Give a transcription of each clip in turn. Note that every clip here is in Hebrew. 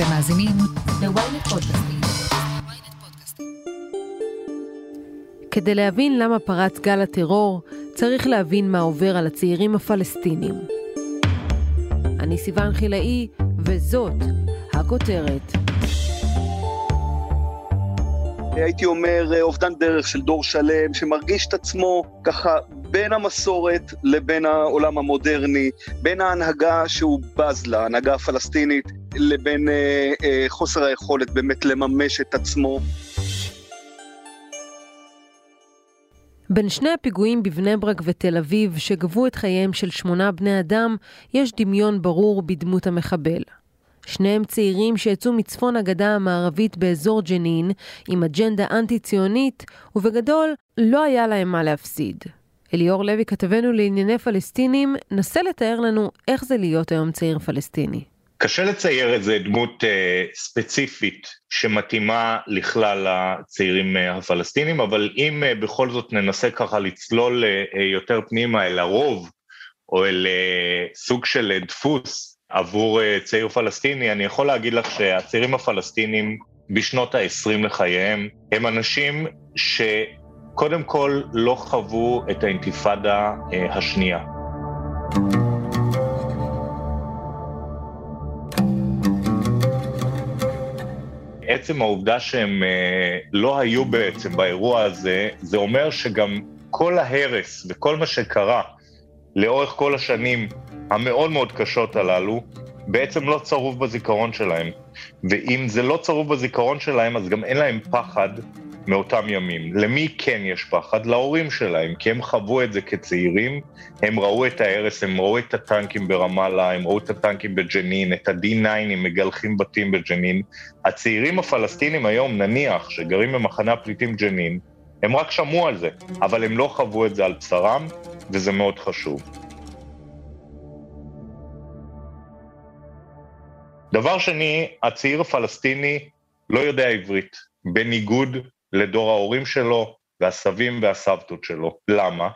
אתם מאזינים ל-ynet פודקאסטים. כדי להבין למה פרץ גל הטרור, צריך להבין מה עובר על הצעירים הפלסטינים. אני סיון חילאי, וזאת הכותרת. הייתי אומר, אה, אובדן דרך של דור שלם, שמרגיש את עצמו ככה בין המסורת לבין העולם המודרני, בין ההנהגה שהוא בז לה, ההנהגה הפלסטינית, לבין אה, אה, חוסר היכולת באמת לממש את עצמו. בין שני הפיגועים בבני ברק ותל אביב, שגבו את חייהם של שמונה בני אדם, יש דמיון ברור בדמות המחבל. שניהם צעירים שיצאו מצפון הגדה המערבית באזור ג'נין עם אג'נדה אנטי-ציונית, ובגדול לא היה להם מה להפסיד. אליאור לוי, כתבנו לענייני פלסטינים, נסה לתאר לנו איך זה להיות היום צעיר פלסטיני. קשה לצייר איזה דמות אה, ספציפית שמתאימה לכלל הצעירים אה, הפלסטינים, אבל אם אה, בכל זאת ננסה ככה לצלול אה, אה יותר פנימה אל הרוב, או אל אה, סוג של אה, דפוס עבור אה, צעיר פלסטיני, אני יכול להגיד לך שהצעירים הפלסטינים בשנות ה-20 לחייהם הם אנשים שקודם כל לא חוו את האינתיפאדה אה, השנייה. עצם העובדה שהם אה, לא היו בעצם באירוע הזה, זה אומר שגם כל ההרס וכל מה שקרה לאורך כל השנים המאוד מאוד קשות הללו, בעצם לא צרוב בזיכרון שלהם. ואם זה לא צרוב בזיכרון שלהם, אז גם אין להם פחד מאותם ימים. למי כן יש פחד? להורים שלהם, כי הם חוו את זה כצעירים, הם ראו את ההרס, הם ראו את הטנקים ברמאללה, הם ראו את הטנקים בג'נין, את ה-D9 מגלחים בתים בג'נין. הצעירים הפלסטינים היום, נניח, שגרים במחנה הפליטים ג'נין, הם רק שמעו על זה, אבל הם לא חוו את זה על בשרם, וזה מאוד חשוב. דבר שני, הצעיר הפלסטיני לא יודע עברית, בניגוד לדור ההורים שלו והסבים והסבתות שלו. למה?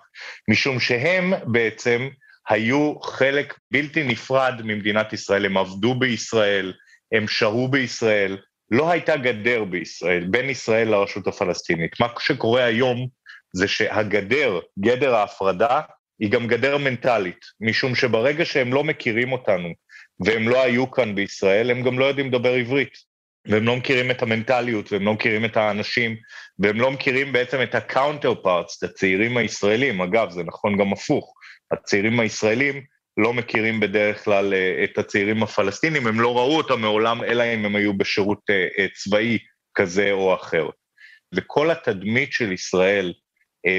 משום שהם בעצם היו חלק בלתי נפרד ממדינת ישראל, הם עבדו בישראל, הם שהו בישראל, לא הייתה גדר בישראל, בין ישראל לרשות הפלסטינית. מה שקורה היום זה שהגדר, גדר ההפרדה, היא גם גדר מנטלית, משום שברגע שהם לא מכירים אותנו והם לא היו כאן בישראל, הם גם לא יודעים לדבר עברית. והם לא מכירים את המנטליות, והם לא מכירים את האנשים, והם לא מכירים בעצם את ה-counter parts, את הצעירים הישראלים, אגב, זה נכון גם הפוך, הצעירים הישראלים לא מכירים בדרך כלל אה, את הצעירים הפלסטינים, הם לא ראו אותם מעולם, אלא אם הם היו בשירות אה, אה, צבאי כזה או אחר. וכל התדמית של ישראל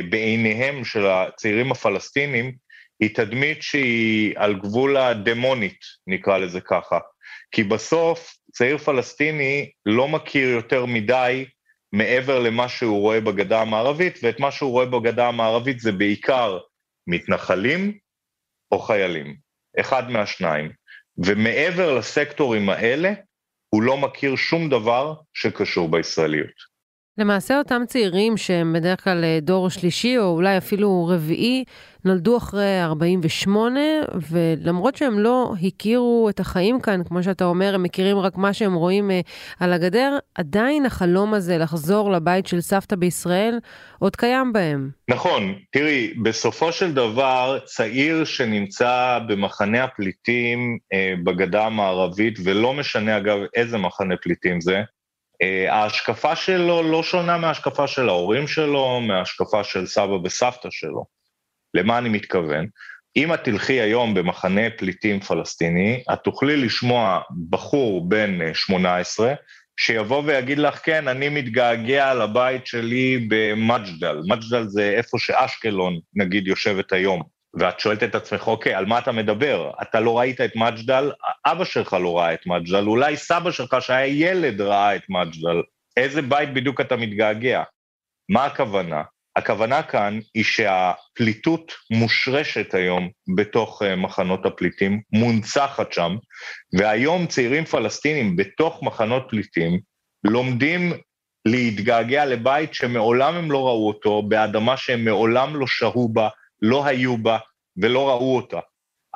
בעיניהם של הצעירים הפלסטינים, היא תדמית שהיא על גבול הדמונית, נקרא לזה ככה. כי בסוף צעיר פלסטיני לא מכיר יותר מדי מעבר למה שהוא רואה בגדה המערבית, ואת מה שהוא רואה בגדה המערבית זה בעיקר מתנחלים או חיילים, אחד מהשניים. ומעבר לסקטורים האלה, הוא לא מכיר שום דבר שקשור בישראליות. למעשה אותם צעירים שהם בדרך כלל אה, דור שלישי או אולי אפילו רביעי, נולדו אחרי 48, ולמרות שהם לא הכירו את החיים כאן, כמו שאתה אומר, הם מכירים רק מה שהם רואים uh, על הגדר, עדיין החלום הזה לחזור לבית של סבתא בישראל עוד קיים בהם. נכון, תראי, בסופו של דבר, צעיר שנמצא במחנה הפליטים uh, בגדה המערבית, ולא משנה אגב איזה מחנה פליטים זה, ההשקפה שלו לא שונה מההשקפה של ההורים שלו, מההשקפה של סבא וסבתא שלו. למה אני מתכוון? אם את תלכי היום במחנה פליטים פלסטיני, את תוכלי לשמוע בחור בן 18 אה, שיבוא ויגיד לך, כן, אני מתגעגע לבית שלי במג'דל. מג'דל זה איפה שאשקלון, נגיד, יושבת היום. ואת שואלת את עצמך, אוקיי, על מה אתה מדבר? אתה לא ראית את מג'דל, אבא שלך לא ראה את מג'דל, אולי סבא שלך שהיה ילד ראה את מג'דל. איזה בית בדיוק אתה מתגעגע? מה הכוונה? הכוונה כאן היא שהפליטות מושרשת היום בתוך אה, מחנות הפליטים, מונצחת שם, והיום צעירים פלסטינים בתוך מחנות פליטים לומדים להתגעגע לבית שמעולם הם לא ראו אותו, באדמה שהם מעולם לא שהו בה, לא היו בה ולא ראו אותה.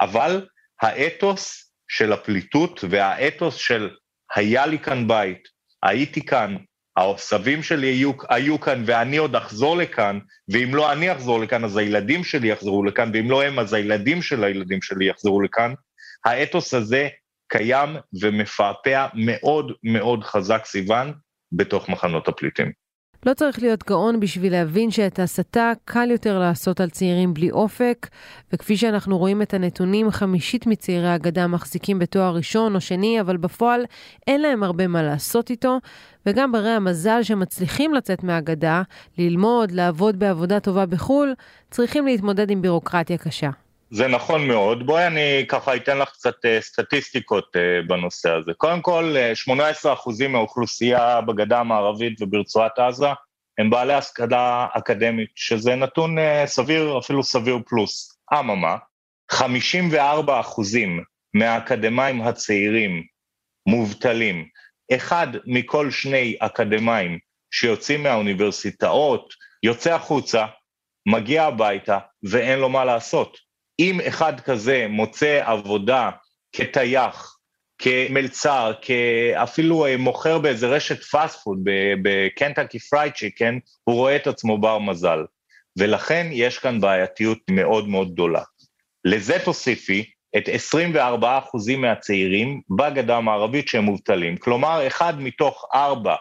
אבל האתוס של הפליטות והאתוס של היה לי כאן בית, הייתי כאן, הסבים שלי היו, היו כאן ואני עוד אחזור לכאן, ואם לא אני אחזור לכאן, אז הילדים שלי יחזרו לכאן, ואם לא הם, אז הילדים של הילדים שלי יחזרו לכאן. האתוס הזה קיים ומפעפע מאוד מאוד חזק, סיוון, בתוך מחנות הפליטים. לא צריך להיות גאון בשביל להבין שאת ההסתה קל יותר לעשות על צעירים בלי אופק, וכפי שאנחנו רואים את הנתונים, חמישית מצעירי הגדה מחזיקים בתואר ראשון או שני, אבל בפועל אין להם הרבה מה לעשות איתו, וגם ברי המזל שמצליחים לצאת מהגדה, ללמוד, לעבוד בעבודה טובה בחו"ל, צריכים להתמודד עם בירוקרטיה קשה. זה נכון מאוד. בואי אני ככה אתן לך קצת אה, סטטיסטיקות אה, בנושא הזה. קודם כל, 18% אה, מהאוכלוסייה בגדה המערבית וברצועת עזה הם בעלי השכלה אקדמית, שזה נתון סביר, אפילו סביר פלוס. אממה, 54% מהאקדמאים הצעירים מובטלים. אחד מכל שני אקדמאים שיוצאים מהאוניברסיטאות, יוצא החוצה, מגיע הביתה ואין לו מה לעשות. אם אחד כזה מוצא עבודה כטייח, כמלצר, אפילו אה, מוכר באיזה רשת fast food, בקנטקי פרייד צ'יקן, הוא רואה את עצמו בר מזל. ולכן יש כאן בעייתיות מאוד מאוד גדולה. לזה תוסיפי את 24% מהצעירים בגדה המערבית שהם מובטלים. כלומר, אחד מתוך ארבע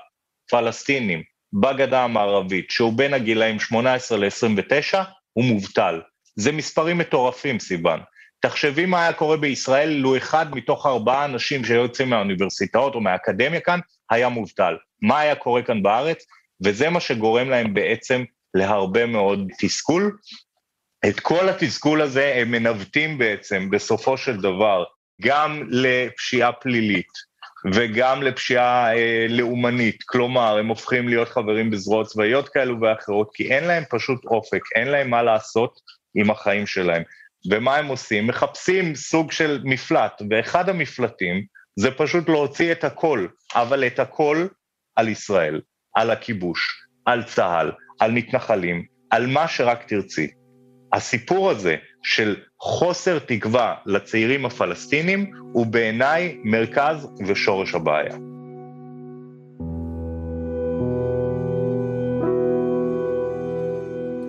פלסטינים בגדה המערבית, שהוא בין הגילאים 18 ל-29, הוא מובטל. זה מספרים מטורפים, סיוון. תחשבי מה היה קורה בישראל לו אחד מתוך ארבעה אנשים שיוצאים מהאוניברסיטאות או מהאקדמיה כאן היה מובטל. מה היה קורה כאן בארץ? וזה מה שגורם להם בעצם להרבה מאוד תסכול. את כל התסכול הזה הם מנווטים בעצם, בסופו של דבר, גם לפשיעה פלילית וגם לפשיעה אה, לאומנית. כלומר, הם הופכים להיות חברים בזרועות צבאיות כאלו ואחרות, כי אין להם פשוט אופק, אין להם מה לעשות, עם החיים שלהם. ומה הם עושים? מחפשים סוג של מפלט, ואחד המפלטים זה פשוט להוציא את הכל, אבל את הכל על ישראל, על הכיבוש, על צה"ל, על מתנחלים, על מה שרק תרצי. הסיפור הזה של חוסר תקווה לצעירים הפלסטינים הוא בעיניי מרכז ושורש הבעיה.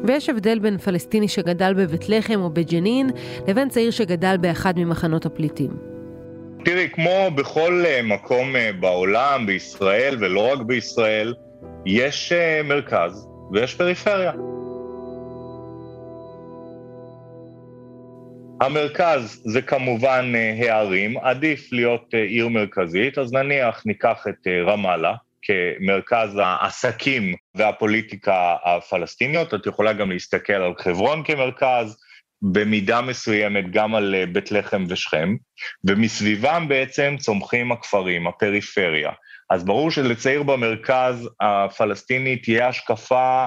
ויש הבדל בין פלסטיני שגדל בבית לחם או בג'נין, לבין צעיר שגדל באחד ממחנות הפליטים. תראי, כמו בכל אה, מקום אה, בעולם, בישראל ולא רק בישראל, יש אה, מרכז ויש פריפריה. המרכז זה כמובן הערים, עדיף להיות עיר מרכזית, אז נניח ניקח את רמאללה, כמרכז העסקים והפוליטיקה הפלסטיניות, את יכולה גם להסתכל על חברון כמרכז, במידה מסוימת גם על אה, בית לחם ושכם, ומסביבם בעצם צומחים הכפרים, הפריפריה. אז ברור שלצעיר במרכז הפלסטיני תהיה השקפה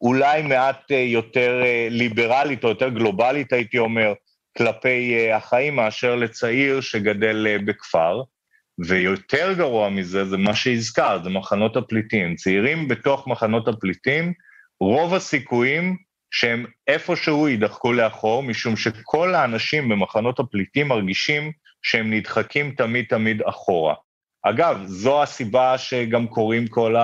אולי מעט אה, יותר אה, ליברלית או יותר גלובלית, הייתי אומר, כלפי החיים, מאשר לצעיר שגדל בכפר. ויותר גרוע מזה, זה מה שהזכרת, זה מחנות הפליטים. צעירים בתוך מחנות הפליטים, רוב הסיכויים שהם איפשהו יידחקו לאחור, משום שכל האנשים במחנות הפליטים מרגישים שהם נדחקים תמיד תמיד אחורה. אגב, זו הסיבה שגם קורים כל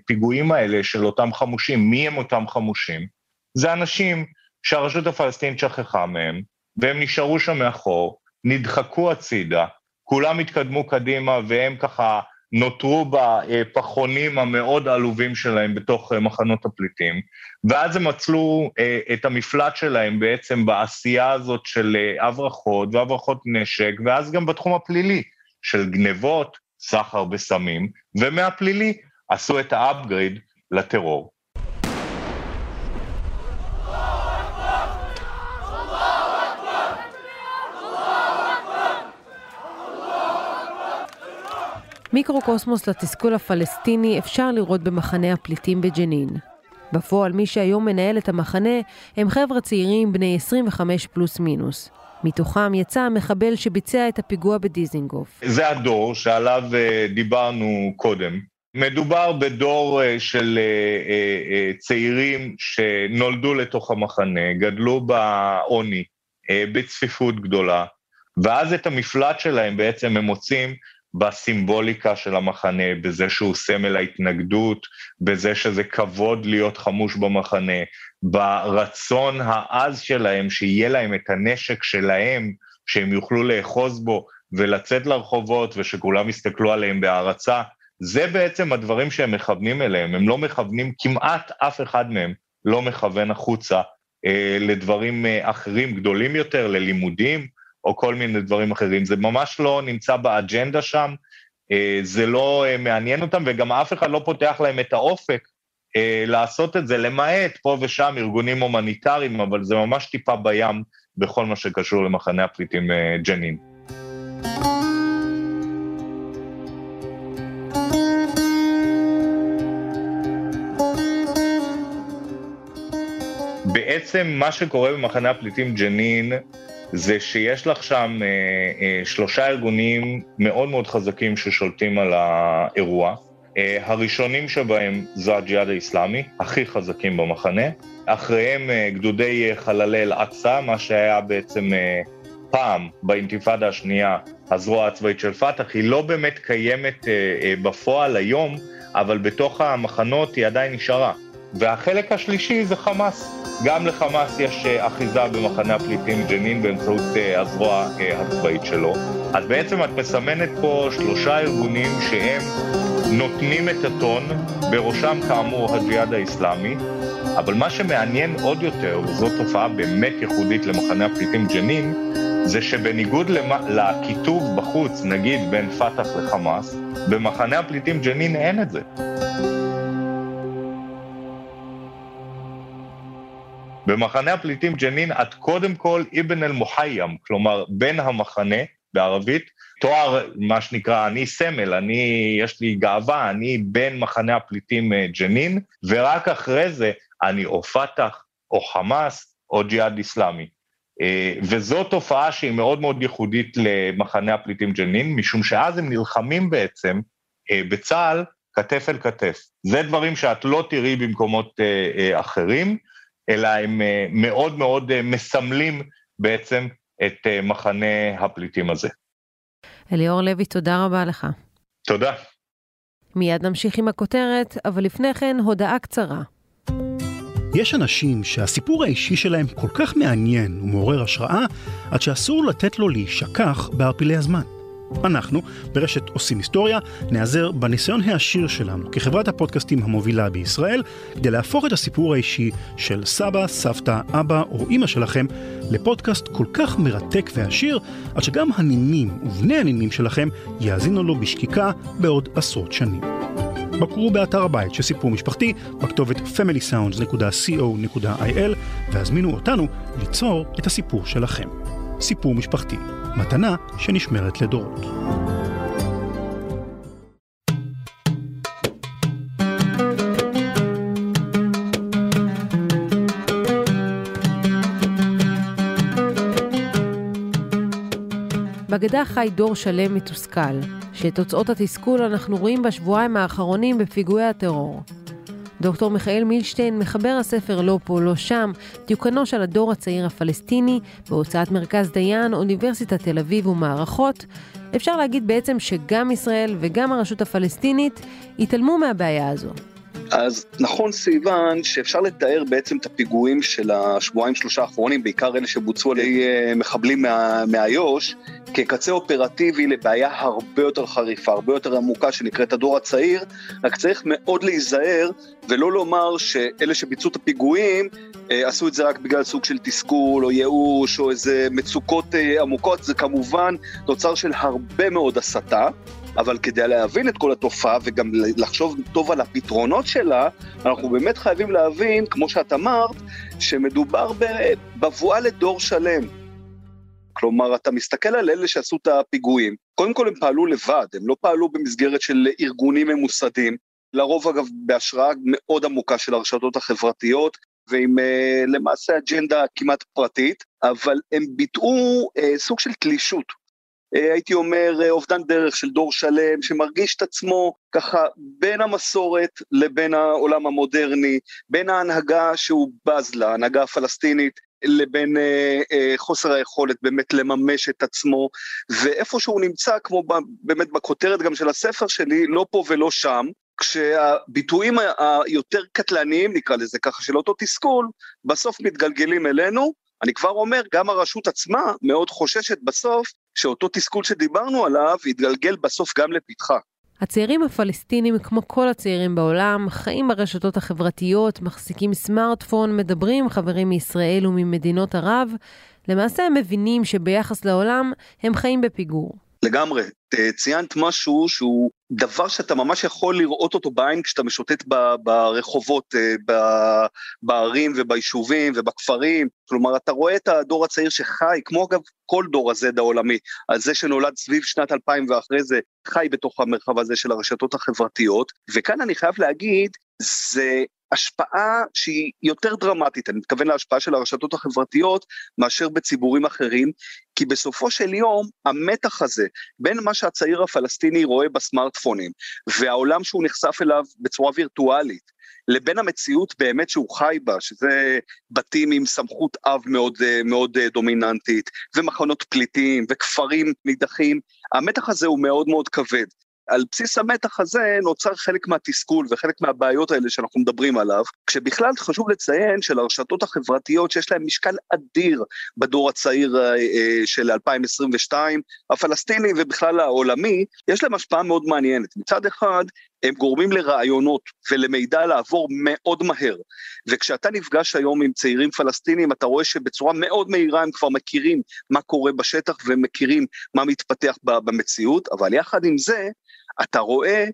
הפיגועים האלה של אותם חמושים. מי הם אותם חמושים? זה אנשים שהרשות הפלסטינית שכחה מהם, והם נשארו שם מאחור, נדחקו הצידה, כולם התקדמו קדימה והם ככה נותרו בפחונים המאוד עלובים שלהם בתוך אה, מחנות הפליטים, ואז הם מצלו אה, את המפלט שלהם בעצם בעשייה הזאת של אה, הברחות והברחות נשק, ואז גם בתחום הפלילי של גנבות, סחר בסמים, ומהפלילי עשו את האפגריד לטרור. מיקרוקוסמוס לתסכול הפלסטיני אפשר לראות במחנה הפליטים בג'נין. בפועל מי שהיום מנהל את המחנה הם חבר'ה צעירים בני 25 פלוס מינוס. מתוכם יצא המחבל שביצע את הפיגוע בדיזינגוף. זה הדור שעליו uh, דיברנו קודם. מדובר בדור uh, של uh, צעירים שנולדו לתוך המחנה, גדלו בעוני, בצפיפות גדולה, ואז את המפלט שלהם בעצם הם מוצאים בסימבוליקה של המחנה, בזה שהוא סמל ההתנגדות, בזה שזה כבוד להיות חמוש במחנה, ברצון העז שלהם שיהיה להם את הנשק שלהם, שהם יוכלו לאחוז בו ולצאת לרחובות ושכולם יסתכלו עליהם בהערצה. זה בעצם הדברים שהם מכוונים אליהם, הם לא מכוונים, כמעט אף אחד מהם לא מכוון החוצה אה, לדברים אה, אחרים גדולים יותר, ללימודים או כל מיני דברים אחרים. זה ממש לא נמצא באג'נדה שם, אה, זה לא אה, מעניין אותם, וגם אף אחד לא פותח להם את האופק אה, לעשות את זה, למעט פה ושם ארגונים הומניטריים, אבל זה ממש טיפה בים בכל מה שקשור למחנה הפליטים ג'נין. בעצם מה שקורה במחנה הפליטים ג'נין זה שיש לך שם אה, אה, שלושה ארגונים מאוד מאוד חזקים ששולטים על האירוע. אה, הראשונים שבהם זו הג'יהאד האיסלאמי, הכי חזקים במחנה. אחריהם אה, גדודי אה, חללי אל-אקצא, מה שהיה בעצם אה, פעם באינתיפאדה השנייה הזרוע הצבאית של פת"ח, היא לא באמת קיימת אה, אה, בפועל היום, אבל בתוך המחנות היא עדיין נשארה. והחלק השלישי זה חמאס. גם לחמאס יש אה, אחיזה במחנה הפליטים ג'נין באמצעות אה, הזרוע אה, הצבאית שלו. אז בעצם את מסמנת פה שלושה ארגונים שהם נותנים את הטון, בראשם כאמור הג'יהאד האיסלאמי, אבל מה שמעניין עוד יותר, וזו תופעה באמת ייחודית למחנה הפליטים ג'נין, זה שבניגוד לכיתוב בחוץ, נגיד בין פת"ח לחמאס, במחנה הפליטים ג'נין אין את זה. במחנה הפליטים ג'נין את קודם כל ابن المخيم, כלומר בן המחנה בערבית, תואר מה שנקרא אני סמל, אני, יש לי גאווה, אני בן מחנה הפליטים אה, ג'נין, ורק אחרי זה אני או פת"ח או חמאס או ג'יהאד איסלאמי. אה, וזו תופעה שהיא מאוד מאוד ייחודית למחנה הפליטים ג'נין, משום שאז הם נלחמים בעצם אה, בצה"ל כתף אל כתף. זה דברים שאת לא תראי במקומות אחרים. אלא הם אה, מאוד מאוד אה, מסמלים בעצם את אה, מחנה הפליטים הזה. אליאור לוי, תודה רבה לך. תודה. מיד נמשיך עם הכותרת, אבל לפני כן הודעה קצרה. יש אנשים שהסיפור האישי שלהם כל כך מעניין ומעורר השראה, עד שאסור לתת לו להישכח בערפילי הזמן. אנחנו, ברשת עושים היסטוריה, נעזר בניסיון העשיר שלנו כחברת הפודקאסטים המובילה בישראל, כדי להפוך את הסיפור האישי של סבא, סבתא, אבא או אימא שלכם לפודקאסט כל כך מרתק ועשיר, עד שגם הנינים ובני הנינים שלכם יאזינו לו בשקיקה בעוד עשרות שנים. בקרו באתר הבית של סיפור משפחתי בכתובת familysounds.co.il והזמינו אותנו ליצור את הסיפור שלכם. סיפור משפחתי, מתנה שנשמרת לדורות. בגדה חי דור שלם מתוסכל, שאת תוצאות התסכול אנחנו רואים בשבועיים האחרונים בפיגועי הטרור. דוקטור מיכאל מילשטיין, מחבר הספר לא פה, לא שם, דיוקנו של הדור הצעיר הפלסטיני, בהוצאת מרכז דיין, אוניברסיטת תל אביב ומערכות, אפשר להגיד בעצם שגם ישראל וגם הרשות הפלסטינית התעלמו מהבעיה הזו. אז נכון סיוון שאפשר לתאר בעצם את הפיגועים של השבועיים שלושה האחרונים, בעיקר אלה שבוצעו על ידי אה, מחבלים מאיו"ש, כקצה אופרטיבי לבעיה הרבה יותר חריפה, הרבה יותר עמוקה שנקראת הדור הצעיר, רק צריך מאוד להיזהר ולא לומר שאלה שביצעו את הפיגועים אה, עשו את זה רק בגלל סוג של תסכול או ייאוש או איזה מצוקות אה, עמוקות, זה כמובן תוצר של הרבה מאוד הסתה. אבל כדי להבין את כל התופעה וגם לחשוב טוב על הפתרונות שלה, אנחנו באמת חייבים להבין, כמו שאת אמרת, שמדובר בבואה לדור שלם. כלומר, אתה מסתכל על אלה שעשו את הפיגועים, קודם כל הם פעלו לבד, הם לא פעלו במסגרת של ארגונים ממוסדים, לרוב אגב בהשראה מאוד עמוקה של הרשתות החברתיות, ועם uh, למעשה אג'נדה כמעט פרטית, אבל הם ביטאו uh, סוג של תלישות. אה, הייתי אומר, אה, אובדן דרך של דור שלם, שמרגיש את עצמו ככה בין המסורת לבין העולם המודרני, בין ההנהגה שהוא בז לה, ההנהגה הפלסטינית, לבין אה, אה, חוסר היכולת באמת לממש את עצמו, ואיפה שהוא נמצא, כמו ב, באמת בכותרת גם של הספר שלי, לא פה ולא שם, כשהביטויים היותר קטלניים, נקרא לזה ככה, של אותו תסכול, בסוף מתגלגלים אלינו. אני כבר אומר, גם הרשות עצמה מאוד חוששת בסוף שאותו תסכול שדיברנו עליו יתגלגל בסוף גם לפתחה. הצעירים הפלסטינים, כמו כל הצעירים בעולם, חיים ברשתות החברתיות, מחזיקים סמארטפון, מדברים עם חברים מישראל וממדינות ערב. למעשה הם מבינים שביחס לעולם הם חיים בפיגור. לגמרי. ציינת משהו שהוא דבר שאתה ממש יכול לראות אותו בעין כשאתה משוטט ברחובות, אה, בערים וביישובים ובכפרים. כלומר, אתה רואה את הדור הצעיר שחי, כמו אגב כל דור ה-Z העולמי, זה שנולד סביב שנת 2000 ואחרי זה, חי בתוך המרחב הזה של הרשתות החברתיות. וכאן אני חייב להגיד, זה השפעה שהיא יותר דרמטית, אני מתכוון להשפעה של הרשתות החברתיות, מאשר בציבורים אחרים, כי בסופו של יום, המתח הזה בין מה שהצעיר הפלסטיני רואה בסמארטפונים, והעולם שהוא נחשף אליו בצורה וירטואלית, לבין המציאות באמת שהוא חי בה, שזה בתים עם סמכות אב מאוד, מאוד דומיננטית, ומחנות פליטים, וכפרים נידחים, המתח הזה הוא מאוד מאוד כבד. על בסיס המתח הזה נוצר חלק מהתסכול וחלק מהבעיות האלה שאנחנו מדברים עליו, כשבכלל חשוב לציין שלרשתות החברתיות שיש להן משקל אדיר בדור הצעיר אה, אה, של 2022, הפלסטיני ובכלל העולמי, יש להם השפעה מאוד מעניינת. מצד אחד, הם גורמים לרעיונות ולמידע לעבור מאוד מהר. וכשאתה נפגש היום עם צעירים פלסטינים, אתה רואה שבצורה מאוד מהירה הם כבר מכירים מה קורה בשטח ומכירים מה מתפתח במציאות, אבל יחד עם זה, אתה רואה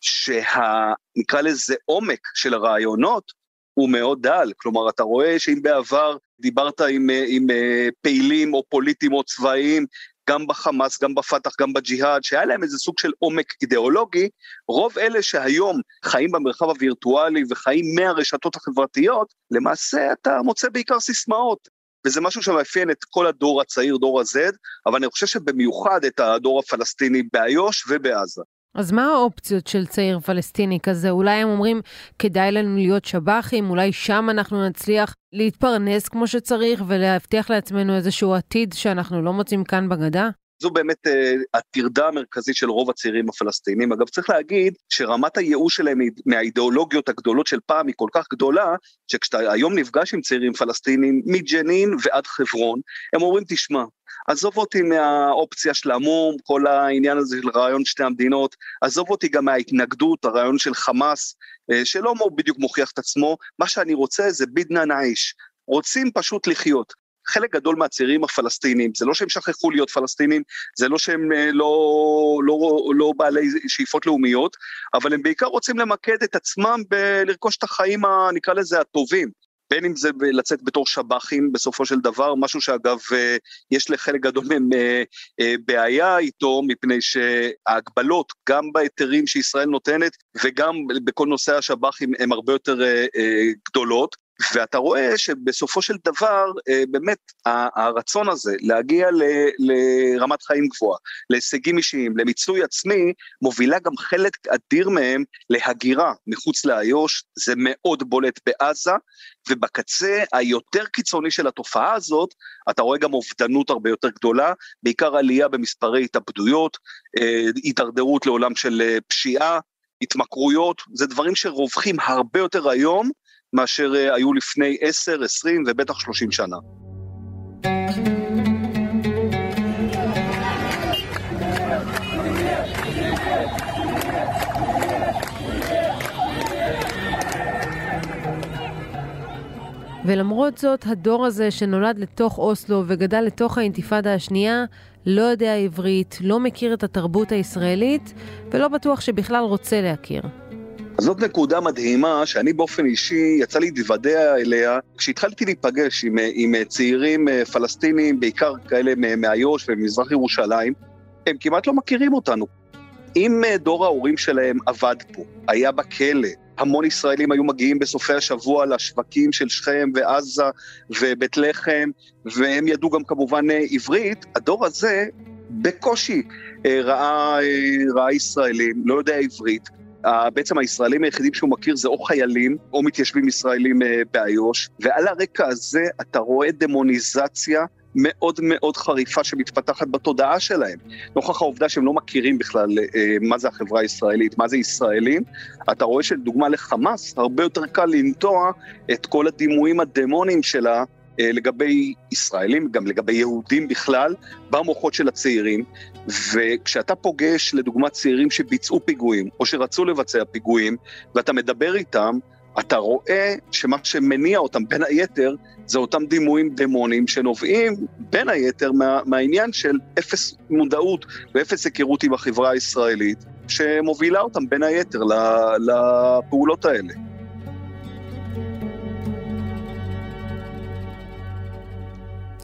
שה... נקרא לזה עומק של הרעיונות, הוא מאוד דל, כלומר אתה רואה שאם בעבר דיברת עם, עם אה, פעילים או פוליטיים או צבאיים גם בחמאס, גם בפת"ח, גם בג'יהאד, שהיה להם איזה סוג של עומק אידיאולוגי, רוב אלה שהיום חיים במרחב הווירטואלי וחיים מהרשתות החברתיות, למעשה אתה מוצא בעיקר סיסמאות. וזה משהו שמאפיין את כל הדור הצעיר, דור ה-Z, אבל אני חושב שבמיוחד את הדור הפלסטיני באיו"ש ובעזה. אז מה האופציות של צעיר פלסטיני כזה? אולי הם אומרים, כדאי לנו להיות שב"חים, אולי שם אנחנו נצליח להתפרנס כמו שצריך ולהבטיח לעצמנו איזשהו עתיד שאנחנו לא מוצאים כאן בגדה? זו באמת uh, הטרדה המרכזית של רוב הצעירים הפלסטינים. אגב, צריך להגיד שרמת הייאוש שלהם מהאידיאולוגיות הגדולות של פעם היא כל כך גדולה, שכשאתה היום נפגש עם צעירים פלסטינים מג'נין ועד חברון, הם אומרים, תשמע, עזוב אותי מהאופציה של המום, כל העניין הזה של רעיון שתי המדינות, עזוב אותי גם מההתנגדות, הרעיון של חמאס, אה, שלא בדיוק מוכיח את עצמו, מה שאני רוצה זה בידנא נעיש, רוצים פשוט לחיות. חלק גדול מהצעירים הפלסטינים, זה לא שהם שכחו להיות פלסטינים, זה לא שהם אה, לא, לא, לא בעלי שאיפות לאומיות, אבל הם בעיקר רוצים למקד את עצמם בלרכוש את החיים, נקרא לזה, הטובים. בין אם זה לצאת בתור שב"חים בסופו של דבר, משהו שאגב אה, יש לחלק גדול מהם אה, בעיה איתו, מפני שההגבלות, גם בהיתרים שישראל נותנת וגם בכל נושא השב"חים, הן הרבה יותר גדולות. ואתה רואה שבסופו של דבר, אה, באמת, הרצון הזה להגיע ל, לרמת חיים גבוהה, להישגים אישיים, למיצוי עצמי, מובילה גם חלק אדיר מהם להגירה מחוץ לאיו"ש, זה מאוד בולט בעזה, ובקצה היותר קיצוני של התופעה הזאת, אתה רואה גם אובדנות הרבה יותר גדולה, בעיקר עלייה במספרי התאבדויות, אה, הידרדרות לעולם של אה, פשיעה, התמכרויות, זה דברים שרווחים הרבה יותר היום, מאשר אה, היו לפני 10, 20 ובטח 30 שנה. ולמרות זאת, הדור הזה שנולד לתוך אוסלו וגדל לתוך האינתיפאדה השנייה, לא יודע עברית, לא מכיר את התרבות הישראלית, ולא בטוח שבכלל רוצה להכיר. אז זאת נקודה מדהימה שאני באופן אישי יצא לי להתוודע אליה כשהתחלתי להיפגש עם, עם צעירים אה, פלסטינים, בעיקר כאלה מאיו"ש וממזרח ירושלים, הם כמעט לא מכירים אותנו. אם אה, דור ההורים שלהם עבד פה, היה בכלא, המון ישראלים היו מגיעים בסופי השבוע לשווקים של שכם ועזה ובית לחם, והם ידעו גם כמובן אה, עברית, הדור הזה בקושי ראה, ראה ישראלים, לא יודע עברית, בעצם הישראלים היחידים שהוא מכיר זה או חיילים או מתיישבים ישראלים באיו"ש, ועל הרקע הזה אתה רואה דמוניזציה מאוד מאוד חריפה שמתפתחת בתודעה שלהם. נוכח העובדה שהם לא מכירים בכלל אה, מה זה החברה הישראלית, מה זה ישראלים, אתה רואה שלדוגמה לחמאס הרבה יותר קל לנטוע את כל הדימויים הדמונים שלה אה, לגבי ישראלים, גם לגבי יהודים בכלל, במוחות של הצעירים. וכשאתה פוגש לדוגמה צעירים שביצעו פיגועים, או שרצו לבצע פיגועים, ואתה מדבר איתם, אתה רואה שמה שמניע אותם בין היתר זה אותם דימויים דמונים שנובעים בין היתר מה, מהעניין של אפס מודעות ואפס היכרות עם החברה הישראלית שמובילה אותם בין היתר לפעולות האלה.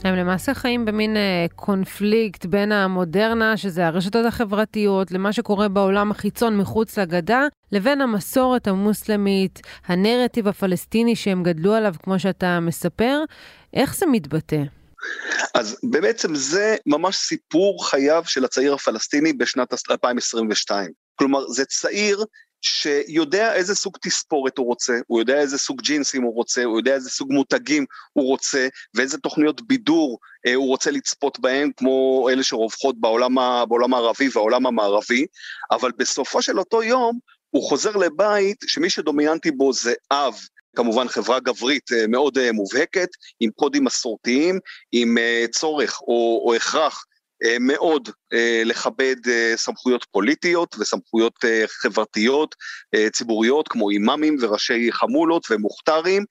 הם למעשה חיים במין אה, קונפליקט בין המודרנה, שזה הרשתות החברתיות, למה שקורה בעולם החיצון מחוץ לגדה, לבין המסורת המוסלמית, הנרטיב הפלסטיני שהם גדלו עליו, כמו שאתה מספר. איך זה מתבטא? אז בעצם זה ממש סיפור חייו של הצעיר הפלסטיני בשנת 2022. כלומר, זה צעיר שיודע איזה סוג תספורת הוא רוצה, הוא יודע איזה סוג ג'ינסים הוא רוצה, הוא יודע איזה סוג מותגים הוא רוצה, ואיזה תוכניות בידור אה, הוא רוצה לצפות בהם, כמו אלה שרווחות בעולם, בעולם הערבי והעולם המערבי, אבל בסופו של אותו יום הוא חוזר לבית שמי שדומיננטי בו זה אב, כמובן חברה גברית אה, מאוד אה, מובהקת, עם קודים מסורתיים, עם אה, צורך או, או הכרח מאוד אה, לכבד אה, סמכויות פוליטיות וסמכויות חברתיות ציבוריות כמו אימאמים וראשי חמולות ומוכתרים,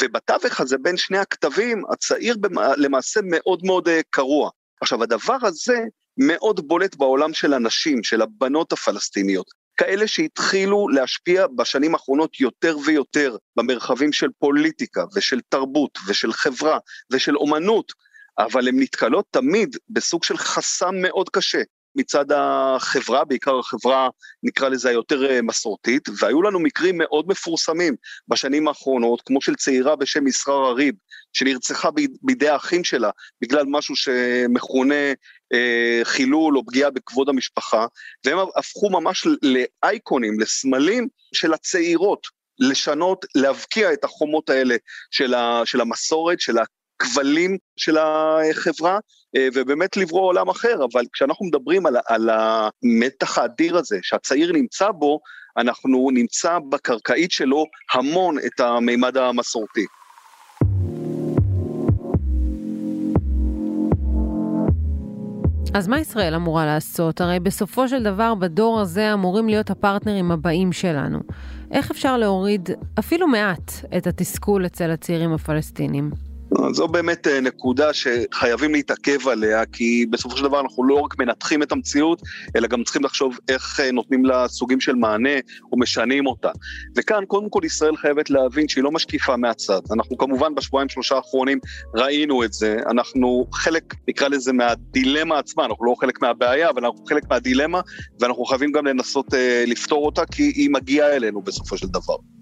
ובתווך הזה בין שני הכתבים הצעיר למעשה מאוד מאוד קרוע. עכשיו הדבר הזה מאוד בולט בעולם של הנשים, של הבנות הפלסטיניות. כאלה שהתחילו להשפיע בשנים האחרונות יותר ויותר במרחבים של פוליטיקה ושל תרבות ושל חברה ושל אומנות, אבל הן נתקלות תמיד בסוג של חסם מאוד קשה מצד החברה, בעיקר החברה, נקרא לזה היותר אה, מסורתית, והיו לנו מקרים מאוד מפורסמים בשנים האחרונות, כמו של צעירה בשם מסחר הריב, שנרצחה בידי האחים שלה בגלל משהו שמכונה אה, חילול או פגיעה בכבוד המשפחה, והם הפכו ממש לאייקונים, לסמלים של הצעירות, לשנות, להבקיע את החומות האלה של, ה, של המסורת, של הכבלים של החברה, אה, ובאמת לברוא עולם אחר, אבל כשאנחנו מדברים על, על המתח האדיר הזה שהצעיר נמצא בו, אנחנו נמצא בקרקעית שלו המון את המימד המסורתי. אז מה ישראל אמורה לעשות? הרי בסופו של דבר בדור הזה אמורים להיות הפרטנרים הבאים שלנו. איך אפשר להוריד אפילו מעט את התסכול אצל הצעירים הפלסטינים? זו באמת אה, נקודה שחייבים להתעכב עליה, כי בסופו של דבר אנחנו לא רק מנתחים את המציאות, אלא גם צריכים לחשוב איך אה, נותנים לה סוגים של מענה ומשנים אותה. וכאן קודם כל ישראל חייבת להבין שהיא לא משקיפה מהצד. אנחנו כמובן בשבועיים שלושה האחרונים ראינו את זה, אנחנו חלק, נקרא לזה, מהדילמה עצמה, אנחנו לא חלק מהבעיה, אבל אנחנו חלק מהדילמה, ואנחנו חייבים גם לנסות אה, לפתור אותה, כי היא מגיעה אלינו בסופו של דבר.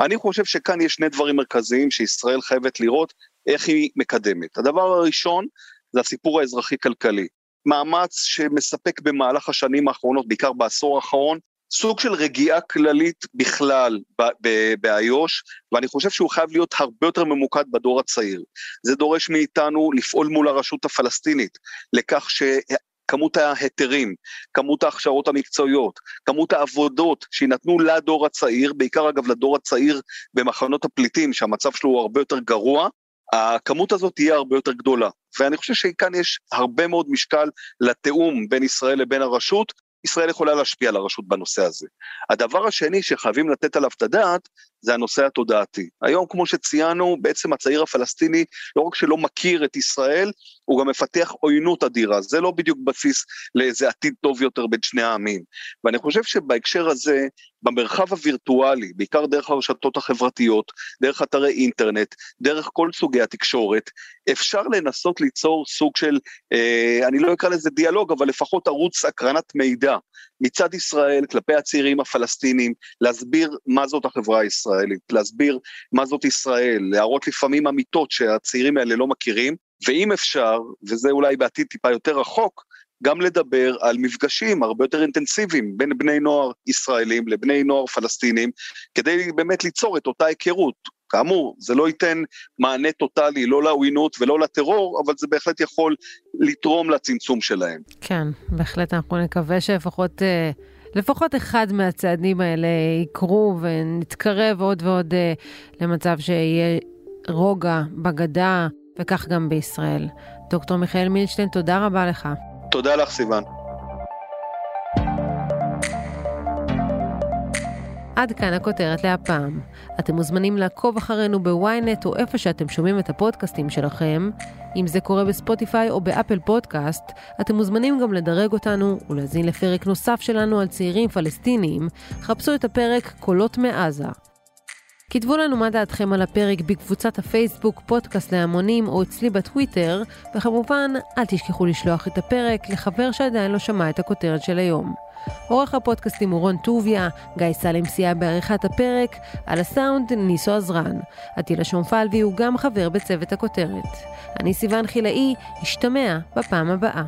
אני חושב שכאן יש שני דברים מרכזיים שישראל חייבת לראות איך היא מקדמת. הדבר הראשון זה הסיפור האזרחי-כלכלי. מאמץ שמספק במהלך השנים האחרונות, בעיקר בעשור האחרון, סוג של רגיעה כללית בכלל באיו"ש, ואני חושב שהוא חייב להיות הרבה יותר ממוקד בדור הצעיר. זה דורש מאיתנו לפעול מול הרשות הפלסטינית, לכך כמות ההיתרים, כמות ההכשרות המקצועיות, כמות העבודות שיינתנו לדור הצעיר, בעיקר אגב לדור הצעיר במחנות הפליטים, שהמצב שלו הוא הרבה יותר גרוע, הכמות הזאת תהיה הרבה יותר גדולה. ואני חושב שכאן יש הרבה מאוד משקל לתיאום בין ישראל לבין הרשות, ישראל יכולה להשפיע על הרשות בנושא הזה. הדבר השני שחייבים לתת עליו את הדעת, זה הנושא התודעתי. היום, כמו שציינו, בעצם הצעיר הפלסטיני, לא רק שלא מכיר את ישראל, הוא גם מפתח עוינות אדירה. זה לא בדיוק בסיס לאיזה עתיד טוב יותר בין שני העמים. ואני חושב שבהקשר הזה, במרחב הווירטואלי, בעיקר דרך הרשתות החברתיות, דרך אתרי אינטרנט, דרך כל סוגי התקשורת, אפשר לנסות ליצור סוג של, אה, אני לא אקרא לזה דיאלוג, אבל לפחות ערוץ הקרנת מידע מצד ישראל כלפי הצעירים הפלסטינים, להסביר מה זאת החברה הישראלית, להסביר מה זאת ישראל, להראות לפעמים אמיתות שהצעירים האלה לא מכירים, ואם אפשר, וזה אולי בעתיד טיפה יותר רחוק, גם לדבר על מפגשים הרבה יותר אינטנסיביים בין בני נוער ישראלים לבני נוער פלסטינים, כדי באמת ליצור את אותה היכרות. כאמור, זה לא ייתן מענה טוטאלי לא לעוינות ולא לטרור, אבל זה בהחלט יכול לתרום לצמצום שלהם. כן, בהחלט אנחנו נקווה שלפחות... אה, לפחות אחד מהצעדים האלה יקרו ונתקרב עוד ועוד אה, למצב שיהיה רוגע בגדה וכך גם בישראל. דוקטור מיכאל מילשטיין, תודה רבה לך. תודה לך, סיוון. עד כאן הכותרת להפעם. אתם מוזמנים לעקוב אחרינו בוויינט או איפה שאתם שומעים את הפודקאסטים שלכם. אם זה קורה בספוטיפיי או באפל פודקאסט, אתם מוזמנים גם לדרג אותנו ולהאזין לפרק נוסף שלנו על צעירים פלסטינים. חפשו את הפרק קולות מעזה. כתבו לנו מה דעתכם על הפרק בקבוצת הפייסבוק פודקאסט להמונים או אצלי בטוויטר, וכמובן, אל תשכחו לשלוח את הפרק לחבר שעדיין לא שמע את הכותרת של היום. עורך הפודקאסטים הוא רון טוביה, גיא סלם סייע בעריכת הפרק, על הסאונד ניסו עזרן. עטילה שומפלבי הוא גם חבר בצוות הכותרת. אני סיוון חילאי, השתמע בפעם הבאה.